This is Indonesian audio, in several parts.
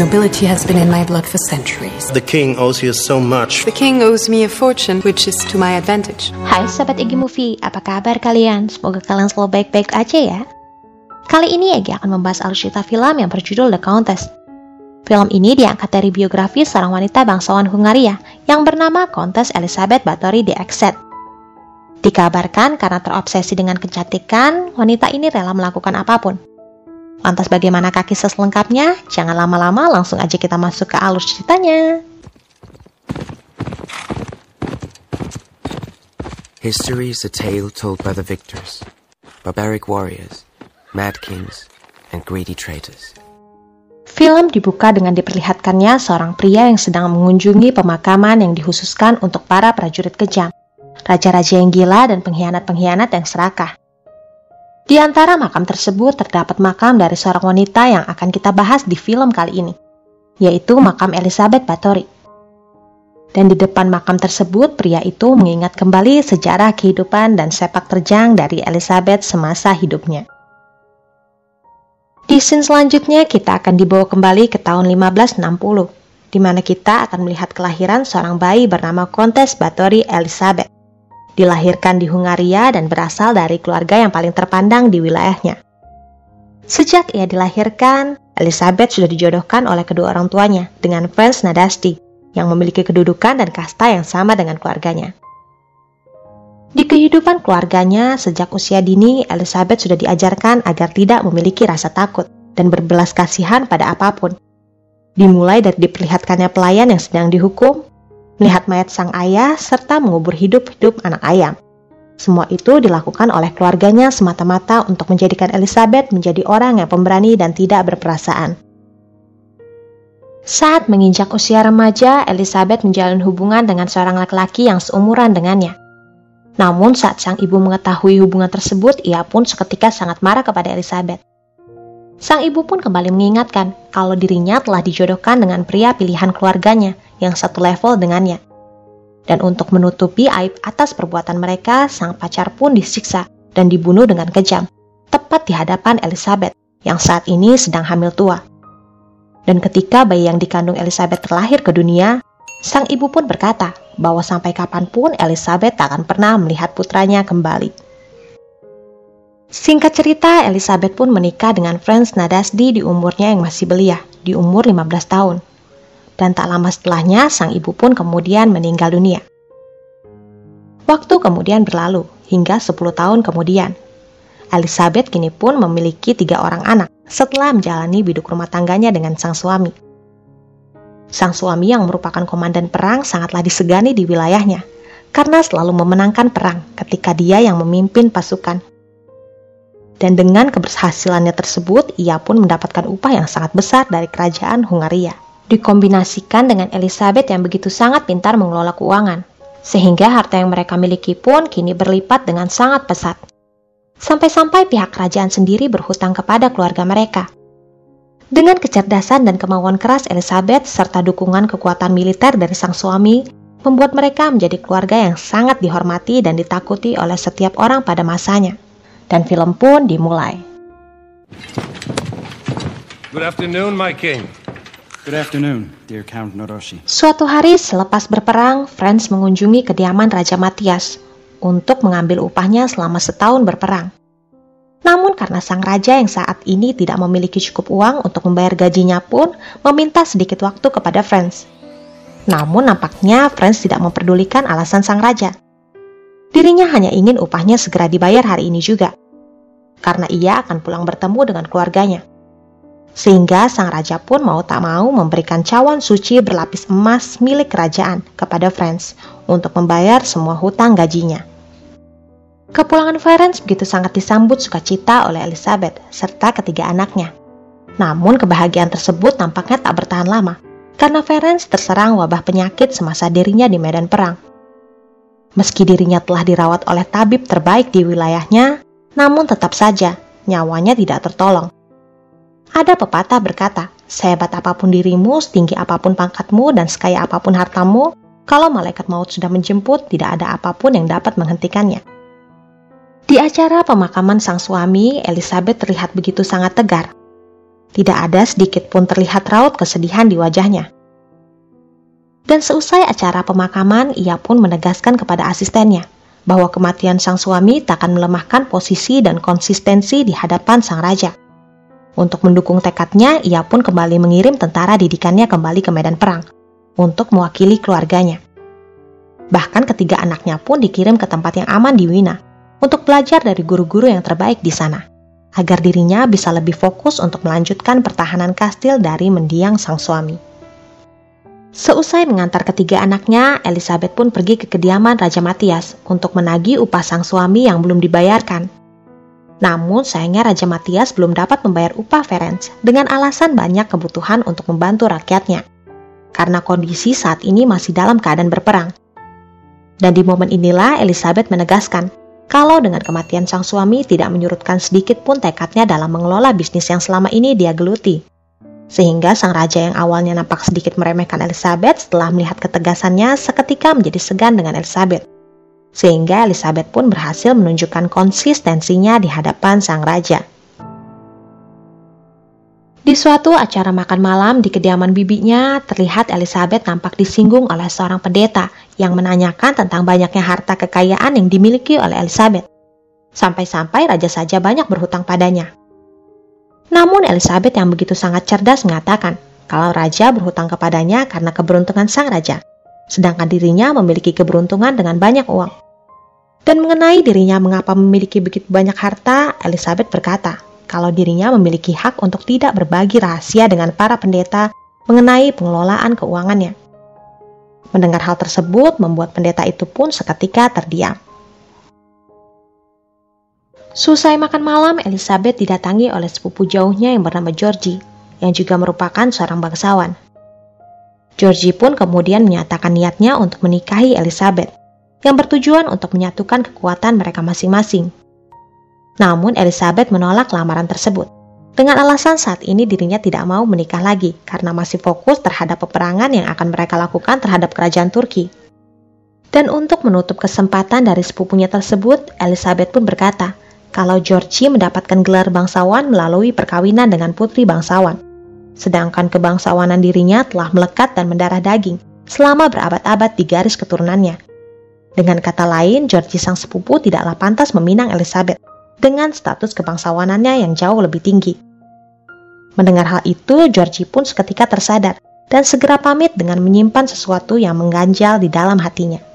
Nobility has been in my blood for centuries. The king owes you so much. The king owes me a fortune, which is to my advantage. Hai Sobat Egi Movie, apa kabar kalian? Semoga kalian selalu baik-baik aja ya. Kali ini Egi akan membahas alutsista film yang berjudul The Countess. Film ini diangkat dari biografi seorang wanita bangsawan Hungaria yang bernama Countess Elizabeth Bathory de Exet. Dikabarkan karena terobsesi dengan kecantikan, wanita ini rela melakukan apa pun, Lantas bagaimana kaki selengkapnya? Jangan lama-lama, langsung aja kita masuk ke alur ceritanya. History is a tale told by the victors, barbaric warriors, mad kings, and greedy traitors. Film dibuka dengan diperlihatkannya seorang pria yang sedang mengunjungi pemakaman yang dikhususkan untuk para prajurit kejam, raja-raja yang gila dan pengkhianat-pengkhianat yang serakah. Di antara makam tersebut terdapat makam dari seorang wanita yang akan kita bahas di film kali ini, yaitu makam Elizabeth Bathory. Dan di depan makam tersebut, pria itu mengingat kembali sejarah kehidupan dan sepak terjang dari Elizabeth semasa hidupnya. Di scene selanjutnya, kita akan dibawa kembali ke tahun 1560, di mana kita akan melihat kelahiran seorang bayi bernama Kontes Bathory Elizabeth dilahirkan di Hungaria dan berasal dari keluarga yang paling terpandang di wilayahnya. Sejak ia dilahirkan, Elizabeth sudah dijodohkan oleh kedua orang tuanya dengan Franz Nadasti yang memiliki kedudukan dan kasta yang sama dengan keluarganya. Di kehidupan keluarganya, sejak usia dini, Elizabeth sudah diajarkan agar tidak memiliki rasa takut dan berbelas kasihan pada apa pun. Dimulai dari diperlihatkannya pelayan yang sedang dihukum, melihat mayat sang ayah, serta mengubur hidup-hidup anak ayam. Semua itu dilakukan oleh keluarganya semata-mata untuk menjadikan Elizabeth menjadi orang yang pemberani dan tidak berperasaan. Saat menginjak usia remaja, Elizabeth menjalin hubungan dengan seorang laki-laki yang seumuran dengannya. Namun saat sang ibu mengetahui hubungan tersebut, ia pun seketika sangat marah kepada Elizabeth. Sang ibu pun kembali mengingatkan kalau dirinya telah dijodohkan dengan pria pilihan keluarganya yang satu level dengannya. Dan untuk menutupi aib atas perbuatan mereka, sang pacar pun disiksa dan dibunuh dengan kejam, tepat di hadapan Elizabeth yang saat ini sedang hamil tua. Dan ketika bayi yang dikandung Elizabeth terlahir ke dunia, sang ibu pun berkata bahwa sampai kapan pun Elizabeth tak akan pernah melihat putranya kembali. Singkat cerita, Elizabeth pun menikah dengan Franz Nadasdi di umurnya yang masih belia, di umur 15 tahun. Dan tak lama setelahnya, sang ibu pun kemudian meninggal dunia. Waktu kemudian berlalu, hingga 10 tahun kemudian. Elizabeth kini pun memiliki tiga orang anak setelah menjalani biduk rumah tangganya dengan sang suami. Sang suami yang merupakan komandan perang sangatlah disegani di wilayahnya, karena selalu memenangkan perang ketika dia yang memimpin pasukan dan dengan keberhasilannya tersebut, ia pun mendapatkan upah yang sangat besar dari kerajaan Hungaria. Dikombinasikan dengan Elizabeth yang begitu sangat pintar mengelola keuangan, sehingga harta yang mereka miliki pun kini berlipat dengan sangat pesat. Sampai-sampai pihak kerajaan sendiri berhutang kepada keluarga mereka. Dengan kecerdasan dan kemauan keras Elizabeth serta dukungan kekuatan militer dari sang suami, membuat mereka menjadi keluarga yang sangat dihormati dan ditakuti oleh setiap orang pada masanya dan film pun dimulai. Good afternoon, my king. Good afternoon, dear Count Noroshi. Suatu hari selepas berperang, Franz mengunjungi kediaman Raja Matias untuk mengambil upahnya selama setahun berperang. Namun karena sang raja yang saat ini tidak memiliki cukup uang untuk membayar gajinya pun meminta sedikit waktu kepada Franz. Namun nampaknya Franz tidak memperdulikan alasan sang raja. Dirinya hanya ingin upahnya segera dibayar hari ini juga, karena ia akan pulang bertemu dengan keluarganya. Sehingga sang raja pun mau tak mau memberikan cawan suci berlapis emas milik kerajaan kepada Franz untuk membayar semua hutang gajinya. Kepulangan Franz begitu sangat disambut sukacita oleh Elizabeth serta ketiga anaknya. Namun kebahagiaan tersebut nampaknya tak bertahan lama, karena Ferenc terserang wabah penyakit semasa dirinya di medan perang. Meski dirinya telah dirawat oleh tabib terbaik di wilayahnya, namun tetap saja nyawanya tidak tertolong. Ada pepatah berkata, sehebat apa pun dirimu, setinggi apa pun pangkatmu, dan sekaya apa pun hartamu, kalau malaikat maut sudah menjemput, tidak ada apa pun yang dapat menghentikannya. Di acara pemakaman sang suami, Elizabeth terlihat begitu sangat tegar. Tidak ada sedikit pun terlihat raut kesedihan di wajahnya. Dan seusai acara pemakaman, ia pun menegaskan kepada asistennya bahwa kematian sang suami tak akan melemahkan posisi dan konsistensi di hadapan sang raja. Untuk mendukung tekadnya, ia pun kembali mengirim tentara didikannya kembali ke medan perang untuk mewakili keluarganya. Bahkan ketiga anaknya pun dikirim ke tempat yang aman di Wina untuk belajar dari guru-guru yang terbaik di sana, agar dirinya bisa lebih fokus untuk melanjutkan pertahanan kastil dari mendiang sang suami. Seusai mengantar ketiga anaknya, Elizabeth pun pergi ke kediaman Raja Matias untuk menagih upah sang suami yang belum dibayarkan. Namun sayangnya Raja Matias belum dapat membayar upah Ferenc dengan alasan banyak kebutuhan untuk membantu rakyatnya. Karena kondisi saat ini masih dalam keadaan berperang. Dan di momen inilah Elizabeth menegaskan kalau dengan kematian sang suami tidak menyurutkan sedikit pun tekadnya dalam mengelola bisnis yang selama ini dia geluti sehingga sang raja yang awalnya nampak sedikit meremehkan Elizabeth setelah melihat ketegasannya seketika menjadi segan dengan Elizabeth. Sehingga Elizabeth pun berhasil menunjukkan konsistensinya di hadapan sang raja. Di suatu acara makan malam di kediaman bibinya, terlihat Elizabeth nampak disinggung oleh seorang pendeta yang menanyakan tentang banyaknya harta kekayaan yang dimiliki oleh Elizabeth. Sampai-sampai raja saja banyak berhutang padanya. Namun Elizabeth yang begitu sangat cerdas mengatakan kalau raja berhutang kepadanya karena keberuntungan sang raja, sedangkan dirinya memiliki keberuntungan dengan banyak uang. Dan mengenai dirinya mengapa memiliki begitu banyak harta, Elizabeth berkata kalau dirinya memiliki hak untuk tidak berbagi rahasia dengan para pendeta mengenai pengelolaan keuangannya. Mendengar hal tersebut membuat pendeta itu pun seketika terdiam. Susai makan malam, Elizabeth didatangi oleh sepupu jauhnya yang bernama Georgie, yang juga merupakan seorang bangsawan. Georgie pun kemudian menyatakan niatnya untuk menikahi Elizabeth, yang bertujuan untuk menyatukan kekuatan mereka masing-masing. Namun Elizabeth menolak lamaran tersebut, dengan alasan saat ini dirinya tidak mau menikah lagi karena masih fokus terhadap peperangan yang akan mereka lakukan terhadap kerajaan Turki. Dan untuk menutup kesempatan dari sepupunya tersebut, Elizabeth pun berkata kalau Georgie mendapatkan gelar bangsawan melalui perkawinan dengan putri bangsawan. Sedangkan kebangsawanan dirinya telah melekat dan mendarah daging selama berabad-abad di garis keturunannya. Dengan kata lain, Georgie sang sepupu tidaklah pantas meminang Elizabeth dengan status kebangsawanannya yang jauh lebih tinggi. Mendengar hal itu, Georgie pun seketika tersadar dan segera pamit dengan menyimpan sesuatu yang mengganjal di dalam hatinya.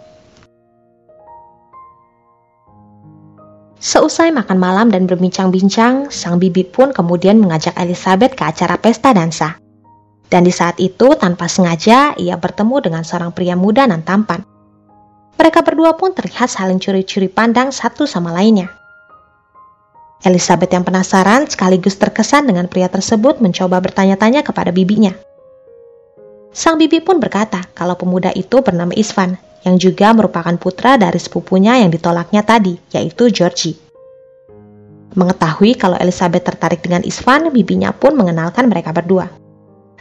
Seusai makan malam dan berbincang-bincang, sang bibi pun kemudian mengajak Elizabeth ke acara pesta dansa. Dan di saat itu, tanpa sengaja, ia bertemu dengan seorang pria muda dan tampan. Mereka berdua pun terlihat saling curi-curi pandang satu sama lainnya. Elizabeth yang penasaran sekaligus terkesan dengan pria tersebut mencoba bertanya-tanya kepada bibinya. Sang bibi pun berkata kalau pemuda itu bernama Isvan yang juga merupakan putra dari sepupunya yang ditolaknya tadi, yaitu Georgie. Mengetahui kalau Elizabeth tertarik dengan Isvan, bibinya pun mengenalkan mereka berdua.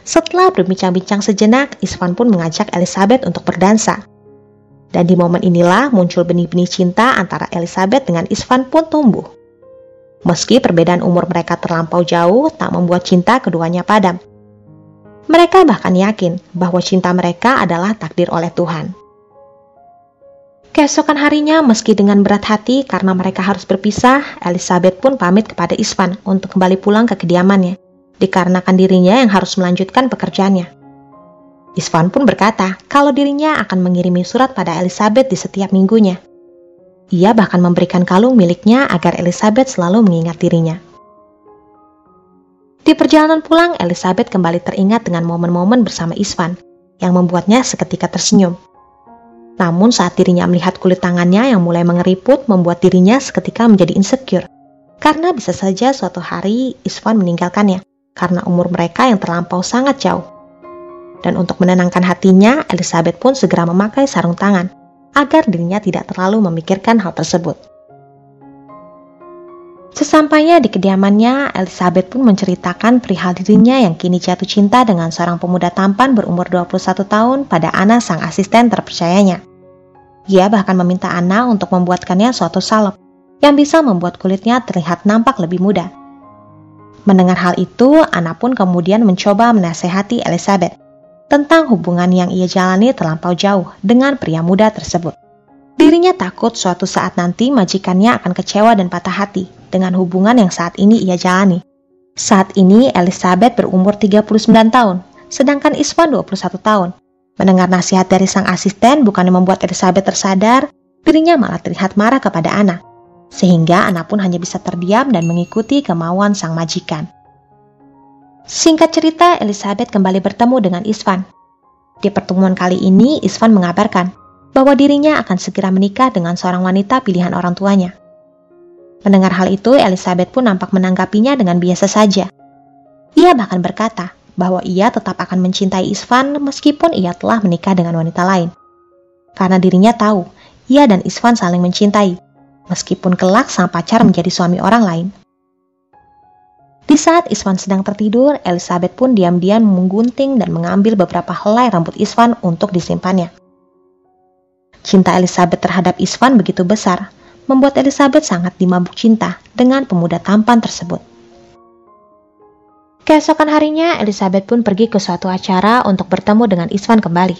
Setelah berbincang-bincang sejenak, Isvan pun mengajak Elizabeth untuk berdansa. Dan di momen inilah muncul benih-benih cinta antara Elizabeth dengan Isvan pun tumbuh. Meski perbedaan umur mereka terlampau jauh, tak membuat cinta keduanya padam. Mereka bahkan yakin bahwa cinta mereka adalah takdir oleh Tuhan. Keesokan harinya, meski dengan berat hati karena mereka harus berpisah, Elizabeth pun pamit kepada Isvan untuk kembali pulang ke kediamannya, dikarenakan dirinya yang harus melanjutkan pekerjaannya. Isvan pun berkata kalau dirinya akan mengirimi surat pada Elizabeth di setiap minggunya. Ia bahkan memberikan kalung miliknya agar Elizabeth selalu mengingat dirinya. Di perjalanan pulang, Elizabeth kembali teringat dengan momen-momen bersama Isvan, yang membuatnya seketika tersenyum. Namun saat dirinya melihat kulit tangannya yang mulai mengeriput membuat dirinya seketika menjadi insecure. Karena bisa saja suatu hari Isvan meninggalkannya karena umur mereka yang terlampau sangat jauh. Dan untuk menenangkan hatinya, Elizabeth pun segera memakai sarung tangan agar dirinya tidak terlalu memikirkan hal tersebut. Sesampainya di kediamannya, Elizabeth pun menceritakan perihal dirinya yang kini jatuh cinta dengan seorang pemuda tampan berumur 21 tahun pada Anna sang asisten terpercayanya. Ia bahkan meminta Anna untuk membuatkannya suatu salep yang bisa membuat kulitnya terlihat nampak lebih muda. Mendengar hal itu, Anna pun kemudian mencoba menasehati Elizabeth tentang hubungan yang ia jalani terlampau jauh dengan pria muda tersebut. Dirinya takut suatu saat nanti majikannya akan kecewa dan patah hati dengan hubungan yang saat ini ia jalani. Saat ini Elizabeth berumur 39 tahun, sedangkan Iswan 21 tahun. Mendengar nasihat dari sang asisten bukannya membuat Elizabeth tersadar, dirinya malah terlihat marah kepada Anna. Sehingga Anna pun hanya bisa terdiam dan mengikuti kemauan sang majikan. Singkat cerita, Elizabeth kembali bertemu dengan Isvan. Di pertemuan kali ini, Isvan mengabarkan bahwa dirinya akan segera menikah dengan seorang wanita pilihan orang tuanya. Mendengar hal itu, Elizabeth pun nampak menanggapinya dengan biasa saja. Ia bahkan berkata bahwa ia tetap akan mencintai Isvan meskipun ia telah menikah dengan wanita lain. Karena dirinya tahu, ia dan Isvan saling mencintai, meskipun kelak sang pacar menjadi suami orang lain. Di saat Isvan sedang tertidur, Elizabeth pun diam-diam menggunting dan mengambil beberapa helai rambut Isvan untuk disimpannya. Cinta Elizabeth terhadap Isvan begitu besar membuat Elizabeth sangat dimabuk cinta dengan pemuda tampan tersebut. Keesokan harinya, Elizabeth pun pergi ke suatu acara untuk bertemu dengan Isvan kembali.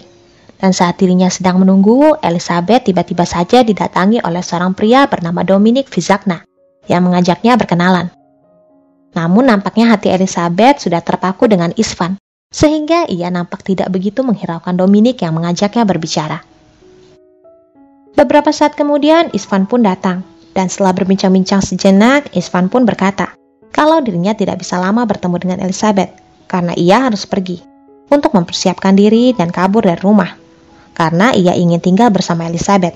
Dan saat dirinya sedang menunggu, Elizabeth tiba-tiba saja didatangi oleh seorang pria bernama Dominic Vizagna yang mengajaknya berkenalan. Namun nampaknya hati Elizabeth sudah terpaku dengan Isvan, sehingga ia nampak tidak begitu menghiraukan Dominic yang mengajaknya berbicara. Beberapa saat kemudian Isvan pun datang, dan setelah berbincang-bincang sejenak, Isvan pun berkata kalau dirinya tidak bisa lama bertemu dengan Elizabeth karena ia harus pergi untuk mempersiapkan diri dan kabur dari rumah karena ia ingin tinggal bersama Elizabeth.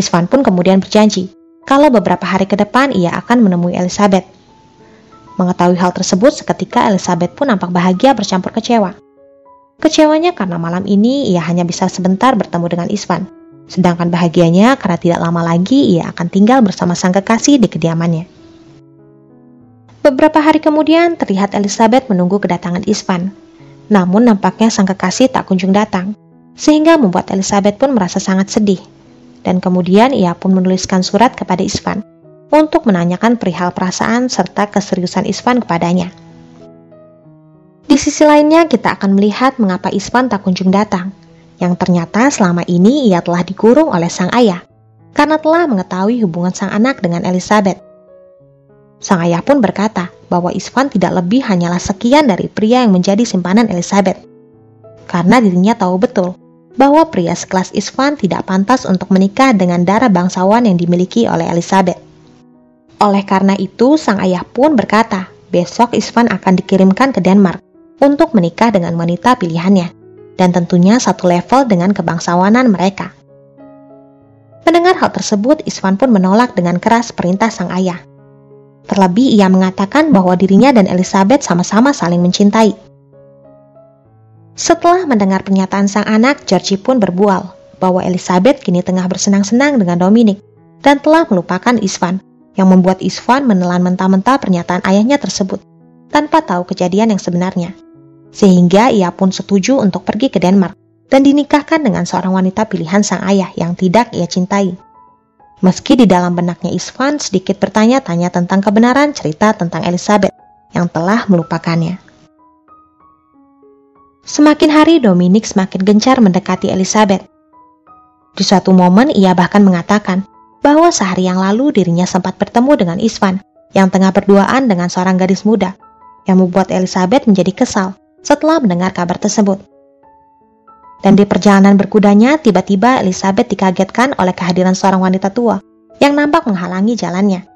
Isvan pun kemudian berjanji kalau beberapa hari ke depan ia akan menemui Elizabeth. Mengetahui hal tersebut, seketika Elizabeth pun nampak bahagia bercampur kecewa. Kecewanya karena malam ini ia hanya bisa sebentar bertemu dengan Isvan Sedangkan bahagianya karena tidak lama lagi ia akan tinggal bersama sang kekasih di kediamannya. Beberapa hari kemudian terlihat Elizabeth menunggu kedatangan Isvan. Namun nampaknya sang kekasih tak kunjung datang, sehingga membuat Elizabeth pun merasa sangat sedih. Dan kemudian ia pun menuliskan surat kepada Isvan untuk menanyakan perihal perasaan serta keseriusan Isvan kepadanya. Di sisi lainnya, kita akan melihat mengapa Isvan tak kunjung datang yang ternyata selama ini ia telah dikurung oleh sang ayah karena telah mengetahui hubungan sang anak dengan Elizabeth. Sang ayah pun berkata bahwa Isvan tidak lebih hanyalah sekian dari pria yang menjadi simpanan Elizabeth. Karena dirinya tahu betul bahwa pria sekelas Isvan tidak pantas untuk menikah dengan darah bangsawan yang dimiliki oleh Elizabeth. Oleh karena itu, sang ayah pun berkata, besok Isvan akan dikirimkan ke Denmark untuk menikah dengan wanita pilihannya dan tentunya satu level dengan kebangsawanan mereka. Mendengar hal tersebut, Isvan pun menolak dengan keras perintah sang ayah. Terlebih ia mengatakan bahwa dirinya dan Elizabeth sama-sama saling mencintai. Setelah mendengar pernyataan sang anak, Georgie pun berbual bahwa Elizabeth kini tengah bersenang-senang dengan Dominic dan telah melupakan Isvan, yang membuat Isvan menelan mentah-mentah pernyataan ayahnya tersebut tanpa tahu kejadian yang sebenarnya sehingga ia pun setuju untuk pergi ke Denmark dan dinikahkan dengan seorang wanita pilihan sang ayah yang tidak ia cintai. Meski di dalam benaknya Isvan sedikit bertanya-tanya tentang kebenaran cerita tentang Elizabeth yang telah melupakannya. Semakin hari Dominic semakin gencar mendekati Elizabeth. Di suatu momen ia bahkan mengatakan bahwa sehari yang lalu dirinya sempat bertemu dengan Isvan yang tengah berduaan dengan seorang gadis muda yang membuat Elizabeth menjadi kesal setelah mendengar kabar tersebut. Dan di perjalanan berkudanya, tiba-tiba Elizabeth dikagetkan oleh kehadiran seorang wanita tua yang nampak menghalangi jalannya,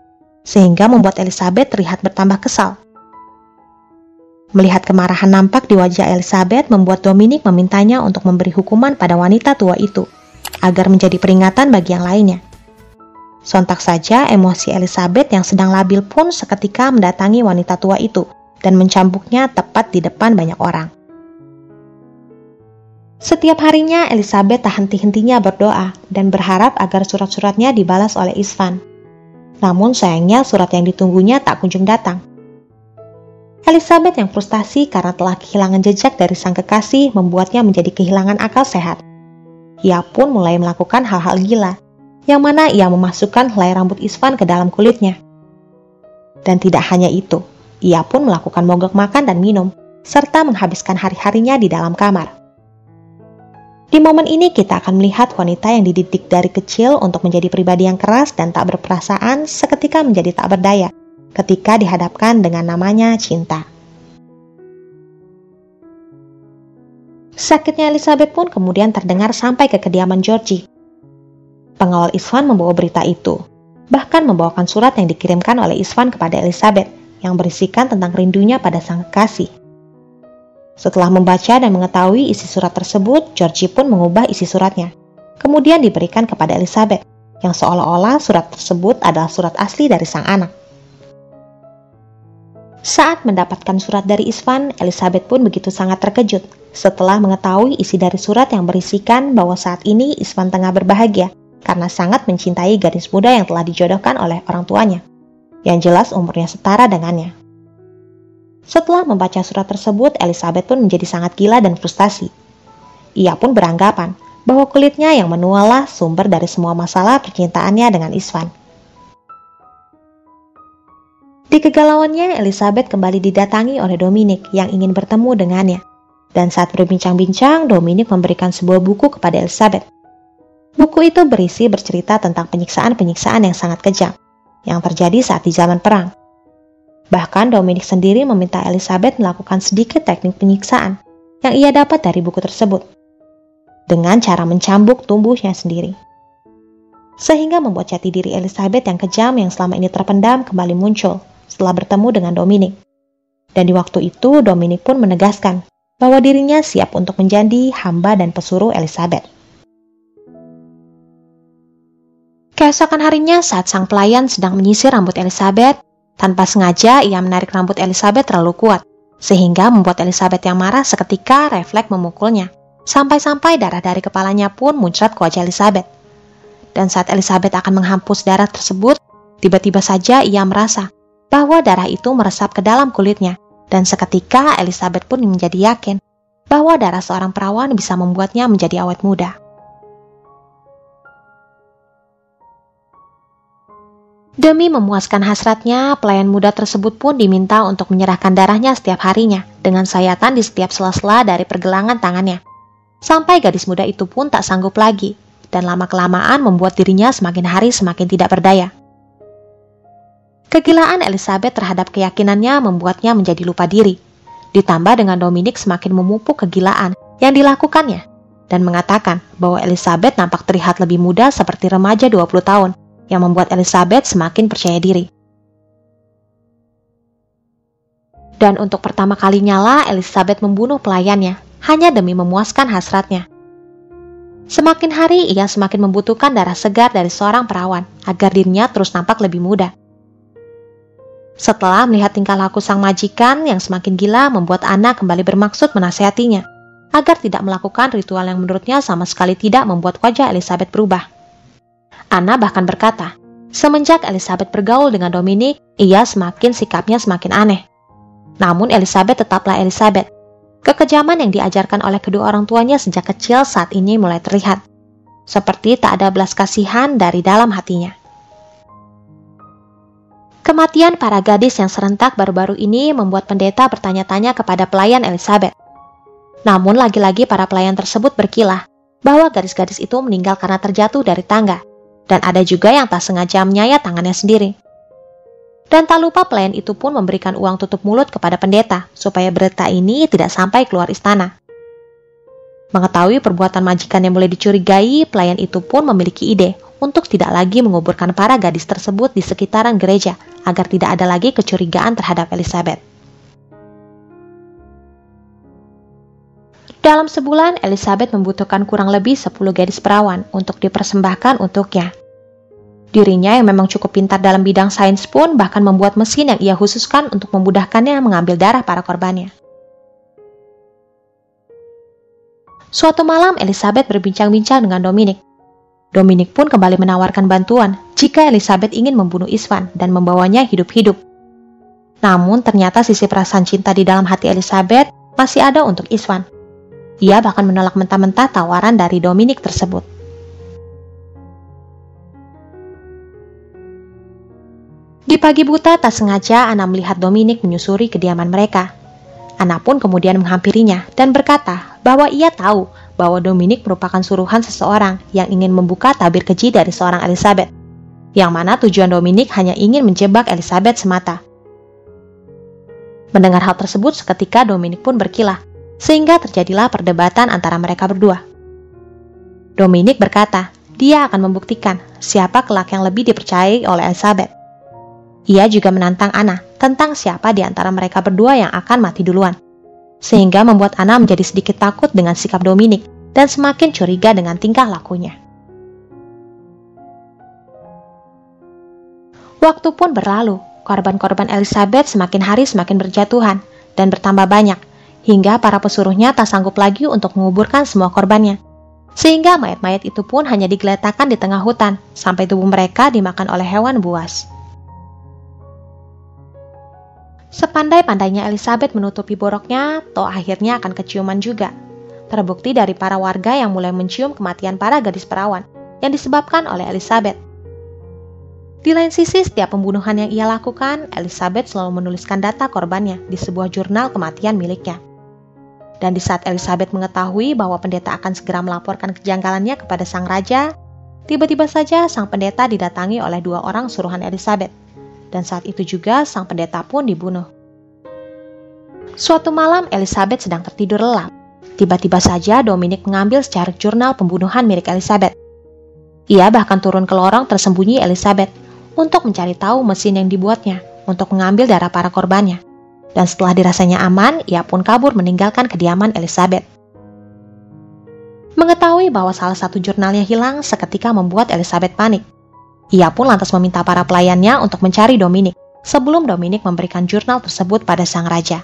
sehingga membuat Elizabeth terlihat bertambah kesal. Melihat kemarahan nampak di wajah Elizabeth membuat Dominic memintanya untuk memberi hukuman pada wanita tua itu, agar menjadi peringatan bagi yang lainnya. Sontak saja emosi Elizabeth yang sedang labil pun seketika mendatangi wanita tua itu dan mencambuknya tepat di depan banyak orang. Setiap harinya Elizabeth tak henti-hentinya berdoa dan berharap agar surat-suratnya dibalas oleh Isvan. Namun sayangnya surat yang ditunggunya tak kunjung datang. Elizabeth yang frustasi karena telah kehilangan jejak dari sang kekasih membuatnya menjadi kehilangan akal sehat. Ia pun mulai melakukan hal-hal gila, yang mana ia memasukkan helai rambut Isvan ke dalam kulitnya. Dan tidak hanya itu, Ia pun melakukan mogok makan dan minum, serta menghabiskan hari-harinya di dalam kamar. Di momen ini kita akan melihat wanita yang dididik dari kecil untuk menjadi pribadi yang keras dan tak berperasaan seketika menjadi tak berdaya ketika dihadapkan dengan namanya cinta. Sakitnya Elizabeth pun kemudian terdengar sampai ke kediaman Georgie. Pengawal Isvan membawa berita itu, bahkan membawakan surat yang dikirimkan oleh Isvan kepada Elizabeth yang berisikan tentang rindunya pada sang kekasih. Setelah membaca dan mengetahui isi surat tersebut, Georgie pun mengubah isi suratnya. Kemudian diberikan kepada Elizabeth, yang seolah-olah surat tersebut adalah surat asli dari sang anak. Saat mendapatkan surat dari Isvan, Elizabeth pun begitu sangat terkejut setelah mengetahui isi dari surat yang berisikan bahwa saat ini Isvan tengah berbahagia karena sangat mencintai gadis muda yang telah dijodohkan oleh orang tuanya, yang jelas umurnya setara dengannya. Setelah membaca surat tersebut, Elizabeth pun menjadi sangat gila dan frustasi. Ia pun beranggapan bahwa kulitnya yang menualah sumber dari semua masalah percintaannya dengan Isvan. Di kegalauannya, Elizabeth kembali didatangi oleh Dominic yang ingin bertemu dengannya. Dan saat berbincang-bincang, Dominic memberikan sebuah buku kepada Elizabeth. Buku itu berisi bercerita tentang penyiksaan-penyiksaan yang sangat kejam, yang terjadi saat di zaman perang. Bahkan Dominic sendiri meminta Elizabeth melakukan sedikit teknik penyiksaan yang ia dapat dari buku tersebut, dengan cara mencambuk tubuhnya sendiri. Sehingga membuat jati diri Elizabeth yang kejam yang selama ini terpendam kembali muncul setelah bertemu dengan Dominic. Dan di waktu itu Dominic pun menegaskan bahwa dirinya siap untuk menjadi hamba dan pesuruh Elizabeth. Keesokan harinya saat sang pelayan sedang menyisir rambut Elizabeth, tanpa sengaja ia menarik rambut Elizabeth terlalu kuat, sehingga membuat Elizabeth yang marah seketika refleks memukulnya, sampai-sampai darah dari kepalanya pun muncrat ke wajah Elizabeth. Dan saat Elizabeth akan menghapus darah tersebut, tiba-tiba saja ia merasa bahwa darah itu meresap ke dalam kulitnya, dan seketika Elizabeth pun menjadi yakin bahwa darah seorang perawan bisa membuatnya menjadi awet muda. Demi memuaskan hasratnya, pelayan muda tersebut pun diminta untuk menyerahkan darahnya setiap harinya dengan sayatan di setiap sela-sela dari pergelangan tangannya. Sampai gadis muda itu pun tak sanggup lagi dan lama-kelamaan membuat dirinya semakin hari semakin tidak berdaya. Kegilaan Elizabeth terhadap keyakinannya membuatnya menjadi lupa diri. Ditambah dengan Dominic semakin memupuk kegilaan yang dilakukannya dan mengatakan bahwa Elizabeth nampak terlihat lebih muda seperti remaja 20 tahun yang membuat Elizabeth semakin percaya diri. Dan untuk pertama kalinya lah Elizabeth membunuh pelayannya hanya demi memuaskan hasratnya. Semakin hari ia semakin membutuhkan darah segar dari seorang perawan agar dirinya terus nampak lebih muda. Setelah melihat tingkah laku sang majikan yang semakin gila membuat Anna kembali bermaksud menasehatinya agar tidak melakukan ritual yang menurutnya sama sekali tidak membuat wajah Elizabeth berubah. Anna bahkan berkata, semenjak Elizabeth bergaul dengan Dominic, ia semakin sikapnya semakin aneh. Namun Elizabeth tetaplah Elizabeth. Kekejaman yang diajarkan oleh kedua orang tuanya sejak kecil saat ini mulai terlihat. Seperti tak ada belas kasihan dari dalam hatinya. Kematian para gadis yang serentak baru-baru ini membuat pendeta bertanya-tanya kepada pelayan Elizabeth. Namun lagi-lagi para pelayan tersebut berkilah bahwa gadis-gadis itu meninggal karena terjatuh dari tangga, dan ada juga yang tak sengaja menyayat tangannya sendiri. Dan tak lupa pelayan itu pun memberikan uang tutup mulut kepada pendeta supaya berita ini tidak sampai keluar istana. Mengetahui perbuatan majikan yang boleh dicurigai, pelayan itu pun memiliki ide untuk tidak lagi menguburkan para gadis tersebut di sekitaran gereja agar tidak ada lagi kecurigaan terhadap Elizabeth. Dalam sebulan, Elizabeth membutuhkan kurang lebih 10 gadis perawan untuk dipersembahkan untuknya. Dirinya yang memang cukup pintar dalam bidang sains pun bahkan membuat mesin yang ia khususkan untuk memudahkannya mengambil darah para korbannya. Suatu malam, Elizabeth berbincang-bincang dengan Dominic Dominic pun kembali menawarkan bantuan jika Elizabeth ingin membunuh Isvan dan membawanya hidup-hidup. Namun ternyata sisi perasaan cinta di dalam hati Elizabeth masih ada untuk Isvan. Ia bahkan menolak mentah-mentah tawaran dari Dominic tersebut. Di pagi buta tak sengaja Ana melihat Dominic menyusuri kediaman mereka. Ana pun kemudian menghampirinya dan berkata bahwa ia tahu bahwa Dominic merupakan suruhan seseorang yang ingin membuka tabir keji dari seorang Elizabeth, yang mana tujuan Dominic hanya ingin menjebak Elizabeth semata. Mendengar hal tersebut seketika Dominic pun berkilah, sehingga terjadilah perdebatan antara mereka berdua. Dominic berkata, dia akan membuktikan siapa kelak yang lebih dipercayai oleh Elizabeth. Ia juga menantang Anna tentang siapa di antara mereka berdua yang akan mati duluan sehingga membuat Ana menjadi sedikit takut dengan sikap Dominic dan semakin curiga dengan tingkah lakunya. Waktu pun berlalu, korban-korban Elizabeth semakin hari semakin berjatuhan dan bertambah banyak, hingga para pesuruhnya tak sanggup lagi untuk menguburkan semua korbannya. Sehingga mayat-mayat itu pun hanya digeletakkan di tengah hutan, sampai tubuh mereka dimakan oleh hewan buas. Sepandai-pandainya Elizabeth menutupi boroknya, toh akhirnya akan keciuman juga. Terbukti dari para warga yang mulai mencium kematian para gadis perawan yang disebabkan oleh Elizabeth. Di lain sisi, setiap pembunuhan yang ia lakukan, Elizabeth selalu menuliskan data korbannya di sebuah jurnal kematian miliknya. Dan di saat Elizabeth mengetahui bahwa pendeta akan segera melaporkan kejanggalannya kepada sang raja, tiba-tiba saja sang pendeta didatangi oleh dua orang suruhan Elizabeth dan saat itu juga sang pendeta pun dibunuh. Suatu malam Elizabeth sedang tertidur lelap. Tiba-tiba saja Dominic mengambil secara jurnal pembunuhan milik Elizabeth. Ia bahkan turun ke lorong tersembunyi Elizabeth untuk mencari tahu mesin yang dibuatnya untuk mengambil darah para korbannya. Dan setelah dirasanya aman, ia pun kabur meninggalkan kediaman Elizabeth. Mengetahui bahwa salah satu jurnalnya hilang seketika membuat Elizabeth panik. Ia pun lantas meminta para pelayannya untuk mencari Dominic sebelum Dominic memberikan jurnal tersebut pada sang raja.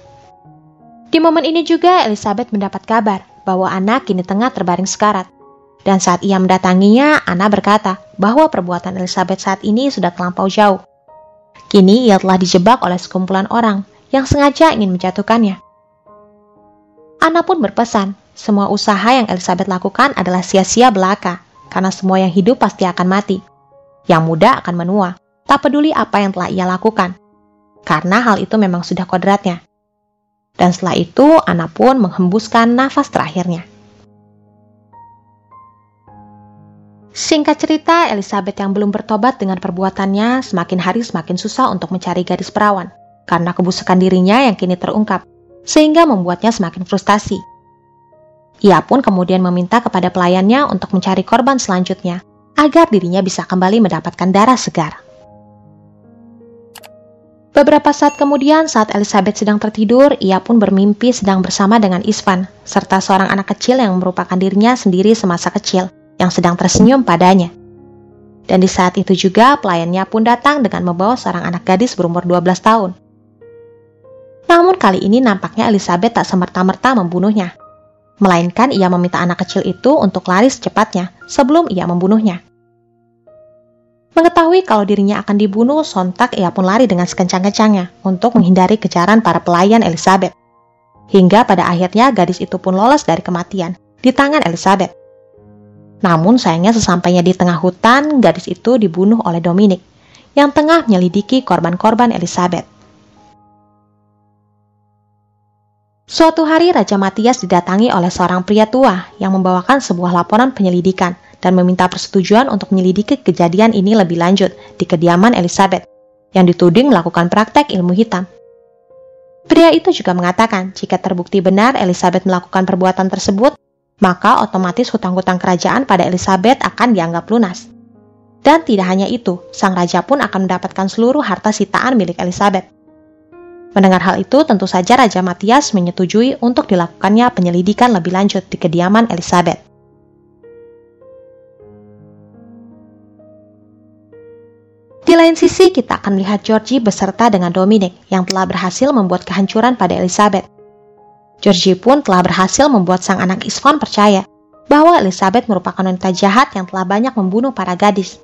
Di momen ini juga Elizabeth mendapat kabar bahwa Anna kini tengah terbaring sekarat. Dan saat ia mendatanginya, Anna berkata bahwa perbuatan Elizabeth saat ini sudah terlampau jauh. Kini ia telah dijebak oleh sekumpulan orang yang sengaja ingin menjatuhkannya. Anna pun berpesan, semua usaha yang Elizabeth lakukan adalah sia-sia belaka, karena semua yang hidup pasti akan mati yang muda akan menua, tak peduli apa yang telah ia lakukan, karena hal itu memang sudah kodratnya. Dan setelah itu, Ana pun menghembuskan nafas terakhirnya. Singkat cerita, Elizabeth yang belum bertobat dengan perbuatannya semakin hari semakin susah untuk mencari gadis perawan, karena kebusukan dirinya yang kini terungkap, sehingga membuatnya semakin frustasi. Ia pun kemudian meminta kepada pelayannya untuk mencari korban selanjutnya, agar dirinya bisa kembali mendapatkan darah segar. Beberapa saat kemudian, saat Elizabeth sedang tertidur, ia pun bermimpi sedang bersama dengan Isvan, serta seorang anak kecil yang merupakan dirinya sendiri semasa kecil, yang sedang tersenyum padanya. Dan di saat itu juga, pelayannya pun datang dengan membawa seorang anak gadis berumur 12 tahun. Namun kali ini nampaknya Elizabeth tak semerta-merta membunuhnya. Melainkan ia meminta anak kecil itu untuk lari secepatnya sebelum ia membunuhnya. Mengetahui kalau dirinya akan dibunuh, sontak ia pun lari dengan sekencang-kencangnya untuk menghindari kejaran para pelayan Elizabeth. Hingga pada akhirnya gadis itu pun lolos dari kematian di tangan Elizabeth. Namun sayangnya sesampainya di tengah hutan, gadis itu dibunuh oleh Dominic yang tengah menyelidiki korban-korban Elizabeth. Suatu hari Raja Matias didatangi oleh seorang pria tua yang membawakan sebuah laporan penyelidikan dan meminta persetujuan untuk menyelidiki kejadian ini lebih lanjut di kediaman Elizabeth yang dituding melakukan praktek ilmu hitam. Pria itu juga mengatakan jika terbukti benar Elizabeth melakukan perbuatan tersebut, maka otomatis hutang-hutang kerajaan pada Elizabeth akan dianggap lunas. Dan tidak hanya itu, sang raja pun akan mendapatkan seluruh harta sitaan milik Elizabeth. Mendengar hal itu, tentu saja Raja Matias menyetujui untuk dilakukannya penyelidikan lebih lanjut di kediaman Elizabeth. Di lain sisi, kita akan melihat Georgie beserta dengan Dominic yang telah berhasil membuat kehancuran pada Elizabeth. Georgie pun telah berhasil membuat sang anak Isvan percaya bahwa Elizabeth merupakan wanita jahat yang telah banyak membunuh para gadis.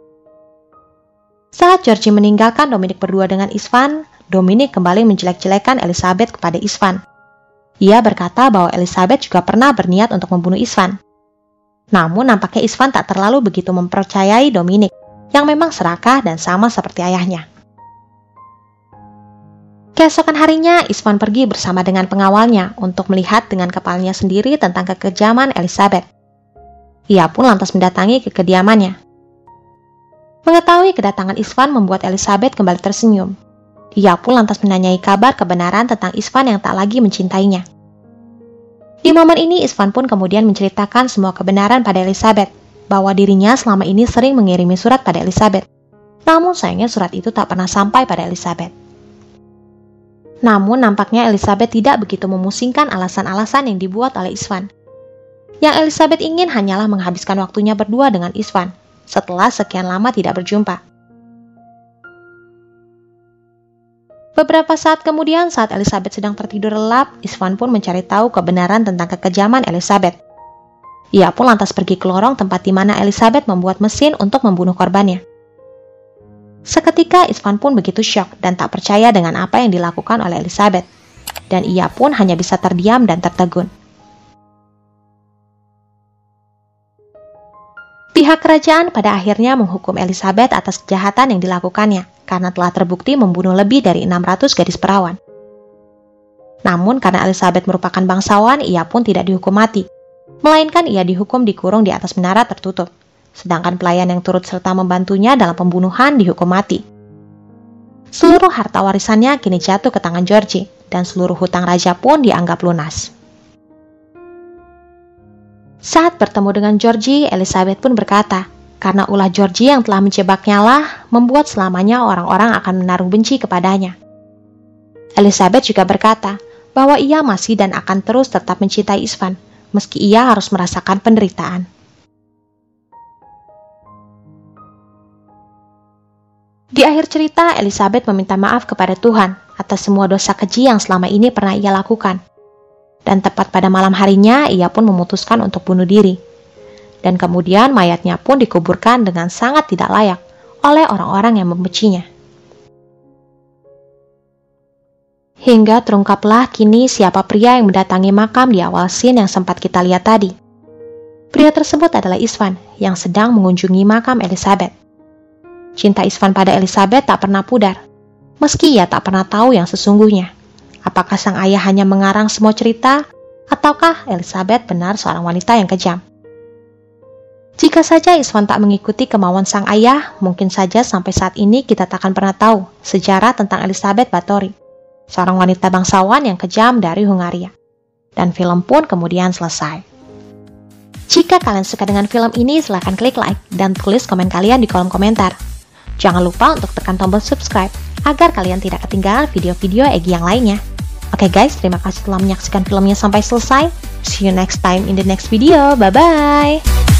Saat Georgie meninggalkan Dominic berdua dengan Isvan, Dominic kembali menjelek-jelekan Elizabeth kepada Isvan. Ia berkata bahwa Elizabeth juga pernah berniat untuk membunuh Isvan. Namun nampaknya Isvan tak terlalu begitu mempercayai Dominic yang memang serakah dan sama seperti ayahnya. Keesokan harinya, Isvan pergi bersama dengan pengawalnya untuk melihat dengan kepalanya sendiri tentang kekejaman Elizabeth. Ia pun lantas mendatangi ke kediamannya. Mengetahui kedatangan Isvan membuat Elizabeth kembali tersenyum. Ia pun lantas menanyai kabar kebenaran tentang Isvan yang tak lagi mencintainya. Di momen ini, Isvan pun kemudian menceritakan semua kebenaran pada Elizabeth, bahwa dirinya selama ini sering mengirimi surat pada Elizabeth. Namun sayangnya surat itu tak pernah sampai pada Elizabeth. Namun nampaknya Elizabeth tidak begitu memusingkan alasan-alasan yang dibuat oleh Isvan. Yang Elizabeth ingin hanyalah menghabiskan waktunya berdua dengan Isvan setelah sekian lama tidak berjumpa. Beberapa saat kemudian saat Elizabeth sedang tertidur lelap, Isvan pun mencari tahu kebenaran tentang kekejaman Elizabeth. Ia pun lantas pergi ke lorong tempat di mana Elizabeth membuat mesin untuk membunuh korbannya. Seketika Isvan pun begitu syok dan tak percaya dengan apa yang dilakukan oleh Elizabeth. Dan ia pun hanya bisa terdiam dan tertegun. Pihak kerajaan pada akhirnya menghukum Elizabeth atas kejahatan yang dilakukannya karena telah terbukti membunuh lebih dari 600 gadis perawan. Namun karena Elizabeth merupakan bangsawan, ia pun tidak dihukum mati, melainkan ia dihukum dikurung di atas menara tertutup sedangkan pelayan yang turut serta membantunya dalam pembunuhan dihukum mati. Seluruh harta warisannya kini jatuh ke tangan Georgie, dan seluruh hutang raja pun dianggap lunas. Saat bertemu dengan Georgie, Elizabeth pun berkata, karena ulah Georgie yang telah menjebaknya lah membuat selamanya orang-orang akan menaruh benci kepadanya. Elizabeth juga berkata bahwa ia masih dan akan terus tetap mencintai Isvan, meski ia harus merasakan penderitaan. Di akhir cerita, Elizabeth meminta maaf kepada Tuhan atas semua dosa keji yang selama ini pernah ia lakukan. Dan tepat pada malam harinya, ia pun memutuskan untuk bunuh diri. Dan kemudian mayatnya pun dikuburkan dengan sangat tidak layak oleh orang-orang yang membencinya. Hingga terungkaplah kini siapa pria yang mendatangi makam di awal scene yang sempat kita lihat tadi. Pria tersebut adalah Isvan yang sedang mengunjungi makam Elizabeth. Cinta Isvan pada Elizabeth tak pernah pudar, meski ia tak pernah tahu yang sesungguhnya. Apakah sang ayah hanya mengarang semua cerita, ataukah Elizabeth benar seorang wanita yang kejam? Jika saja Isvan tak mengikuti kemauan sang ayah, mungkin saja sampai saat ini kita tak akan pernah tahu sejarah tentang Elizabeth Bathory, seorang wanita bangsawan yang kejam dari Hungaria. Dan film pun kemudian selesai. Jika kalian suka dengan film ini, silahkan klik like dan tulis komen kalian di kolom komentar. Jangan lupa untuk tekan tombol subscribe agar kalian tidak ketinggalan video-video Egi yang lainnya. Oke okay guys, terima kasih telah menyaksikan filmnya sampai selesai. See you next time in the next video. Bye-bye.